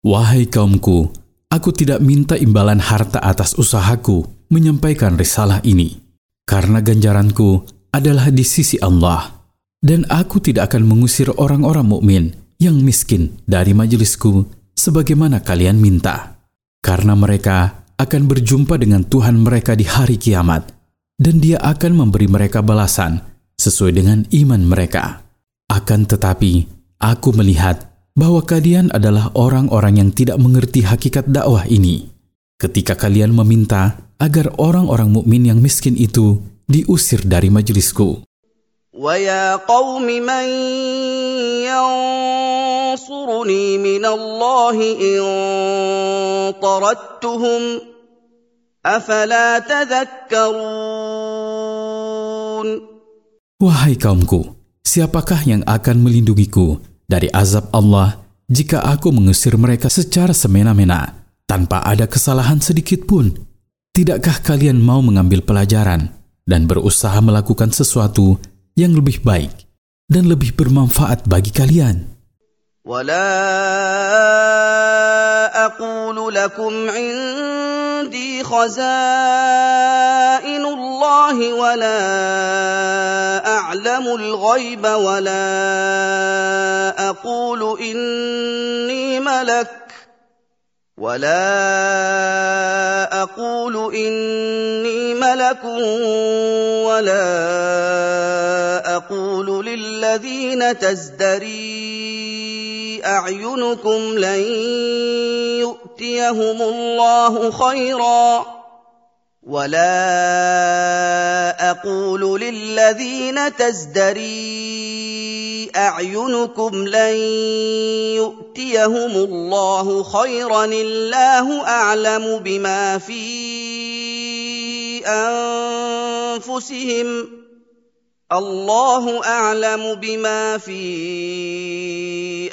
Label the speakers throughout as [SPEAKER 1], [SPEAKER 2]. [SPEAKER 1] Wahai kaumku, aku tidak minta imbalan harta atas usahaku menyampaikan risalah ini, karena ganjaranku adalah di sisi Allah, dan aku tidak akan mengusir orang-orang mukmin yang miskin dari majelisku sebagaimana kalian minta, karena mereka akan berjumpa dengan Tuhan mereka di hari kiamat, dan Dia akan memberi mereka balasan sesuai dengan iman mereka. Akan tetapi, aku melihat bahwa kalian adalah orang-orang yang tidak mengerti hakikat dakwah ini. Ketika kalian meminta agar orang-orang mukmin yang miskin itu diusir dari majelisku. Ya Wahai kaumku, siapakah yang akan melindungiku dari azab Allah jika aku mengusir mereka secara semena-mena tanpa ada kesalahan sedikit pun. Tidakkah kalian mau mengambil pelajaran dan berusaha melakukan sesuatu yang lebih baik dan lebih bermanfaat bagi kalian?
[SPEAKER 2] ولا aqulu lakum عندي خزائن الله ولا اعلم الغيب ولا اقول اني ملك ولا اقول اني ملك ولا اقول للذين تزدرين أعينكم لن يؤتيهم الله خيرا ولا أقول للذين تزدري أعينكم لن يؤتيهم الله خيرا الله أعلم بما في أنفسهم ۖ الله اعلم بما في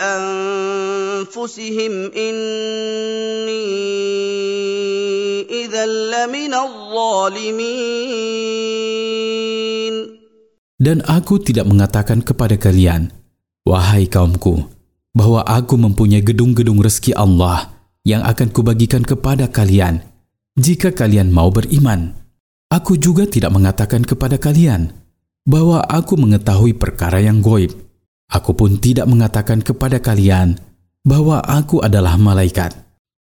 [SPEAKER 2] انفسهم اني اذا لمن الظالمين
[SPEAKER 1] dan aku tidak mengatakan kepada kalian wahai kaumku bahwa aku mempunyai gedung-gedung rezeki Allah yang akan kubagikan kepada kalian jika kalian mau beriman aku juga tidak mengatakan kepada kalian bahwa aku mengetahui perkara yang goib. Aku pun tidak mengatakan kepada kalian bahwa aku adalah malaikat,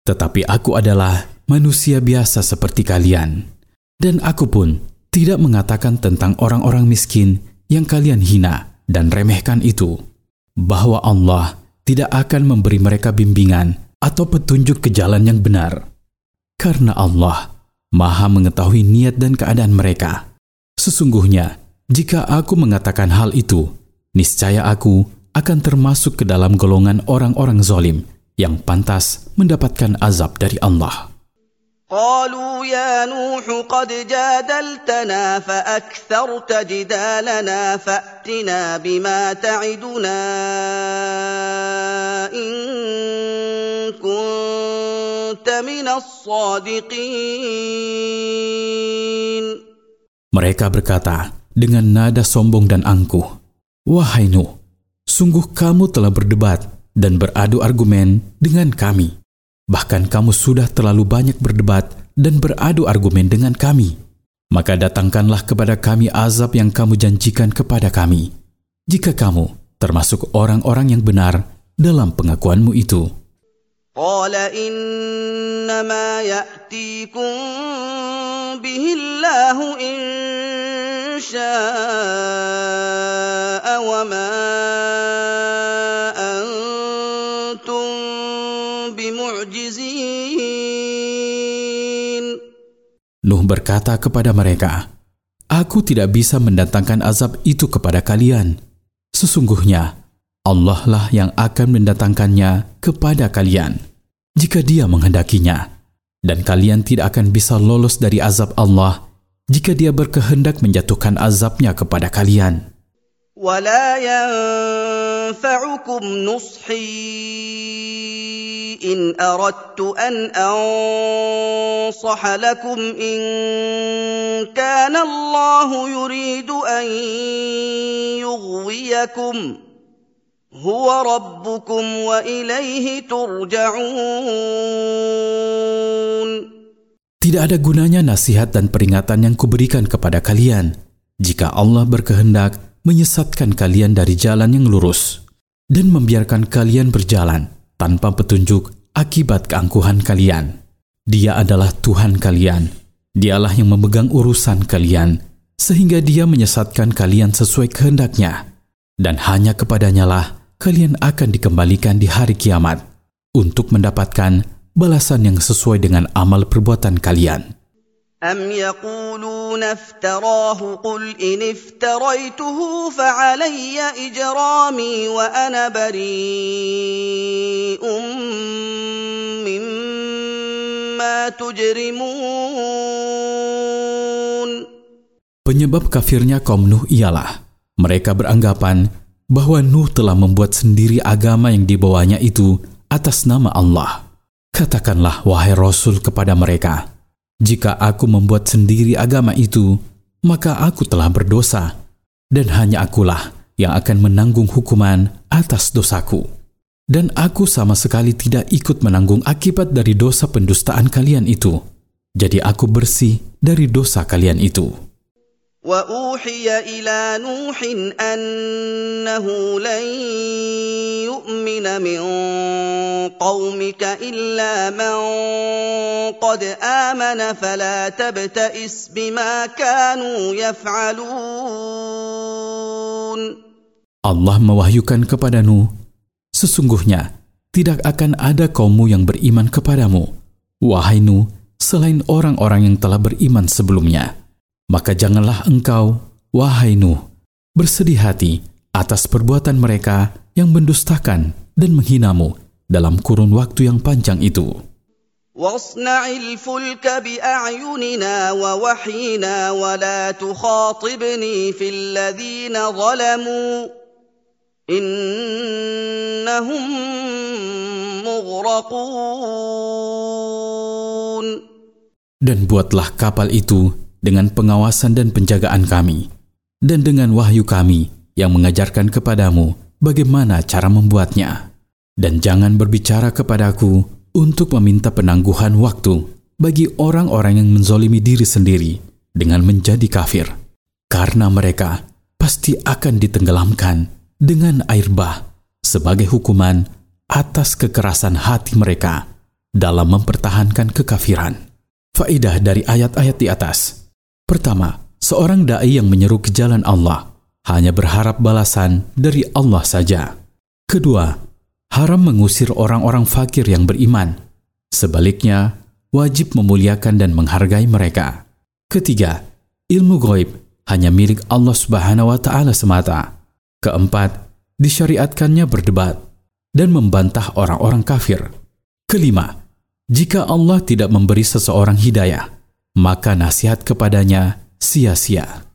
[SPEAKER 1] tetapi aku adalah manusia biasa seperti kalian. Dan aku pun tidak mengatakan tentang orang-orang miskin yang kalian hina dan remehkan itu, bahwa Allah tidak akan memberi mereka bimbingan atau petunjuk ke jalan yang benar. Karena Allah Maha mengetahui niat dan keadaan mereka. Sesungguhnya, jika aku mengatakan hal itu, niscaya aku akan termasuk ke dalam golongan orang-orang zalim yang pantas mendapatkan azab dari Allah. قالوا يا نوح قد جادلتنا
[SPEAKER 2] فأكثرت جدالنا فأتنا بما تعدنا إن كنت من الصادقين Mereka
[SPEAKER 1] berkata, dengan nada sombong dan angkuh. Wahai Nuh, sungguh kamu telah berdebat dan beradu argumen dengan kami. Bahkan kamu sudah terlalu banyak berdebat dan beradu argumen dengan kami. Maka datangkanlah kepada kami azab yang kamu janjikan kepada kami. Jika kamu termasuk orang-orang yang benar dalam pengakuanmu itu.
[SPEAKER 2] قال انما ياتيكم به الله ان شاء وما انتم بمعجزين
[SPEAKER 1] نوح berkata kepada mereka Aku tidak bisa mendatangkan azab itu kepada kalian. Sesungguhnya, Allah lah yang akan mendatangkannya kepada kalian jika Dia menghendakinya, dan kalian tidak akan bisa lolos dari azab Allah jika Dia berkehendak menjatuhkan azabnya kepada kalian.
[SPEAKER 2] ولا ينفعكم نصحي ان اردت ان انصح لكم ان كان الله يريد ان يغويكم هو ربكم وإليه
[SPEAKER 1] ترجعون Tidak ada gunanya nasihat dan peringatan yang kuberikan kepada kalian jika Allah berkehendak menyesatkan kalian dari jalan yang lurus dan membiarkan kalian berjalan tanpa petunjuk akibat keangkuhan kalian. Dia adalah Tuhan kalian. Dialah yang memegang urusan kalian sehingga dia menyesatkan kalian sesuai kehendaknya dan hanya kepadanyalah kalian akan dikembalikan di hari kiamat untuk mendapatkan balasan yang sesuai dengan amal perbuatan kalian. أم يقولون افتراه قل إن افتريته فعلي إجرامي وأنا بريء مما تجرمون Penyebab kafirnya kaum Nuh ialah mereka beranggapan bahwa Nuh telah membuat sendiri agama yang dibawanya itu atas nama Allah. Katakanlah, wahai Rasul, kepada mereka, "Jika aku membuat sendiri agama itu, maka aku telah berdosa, dan hanya Akulah yang akan menanggung hukuman atas dosaku, dan aku sama sekali tidak ikut menanggung akibat dari dosa pendustaan kalian itu. Jadi, aku bersih dari dosa kalian itu." وأوحي إلى نوح أنه لن يؤمن من قومك إلا من قد آمن فلا تبتئس بما كانوا يفعلون Allah mewahyukan kepada Nuh, sesungguhnya tidak akan ada kaummu yang beriman kepadamu, wahai Nuh, selain orang-orang yang telah beriman sebelumnya. Maka janganlah engkau, wahai Nuh, bersedih hati atas perbuatan mereka yang mendustakan dan menghinamu dalam kurun waktu yang panjang itu. Dan buatlah kapal itu dengan pengawasan dan penjagaan kami, dan dengan wahyu kami yang mengajarkan kepadamu bagaimana cara membuatnya. Dan jangan berbicara kepadaku untuk meminta penangguhan waktu bagi orang-orang yang menzolimi diri sendiri dengan menjadi kafir, karena mereka pasti akan ditenggelamkan dengan air bah sebagai hukuman atas kekerasan hati mereka dalam mempertahankan kekafiran. Faidah dari ayat-ayat di atas – Pertama, seorang dai yang menyeru ke jalan Allah hanya berharap balasan dari Allah saja. Kedua, haram mengusir orang-orang fakir yang beriman. Sebaliknya, wajib memuliakan dan menghargai mereka. Ketiga, ilmu goib hanya milik Allah Subhanahu wa taala semata. Keempat, disyariatkannya berdebat dan membantah orang-orang kafir. Kelima, jika Allah tidak memberi seseorang hidayah, maka nasihat kepadanya sia-sia.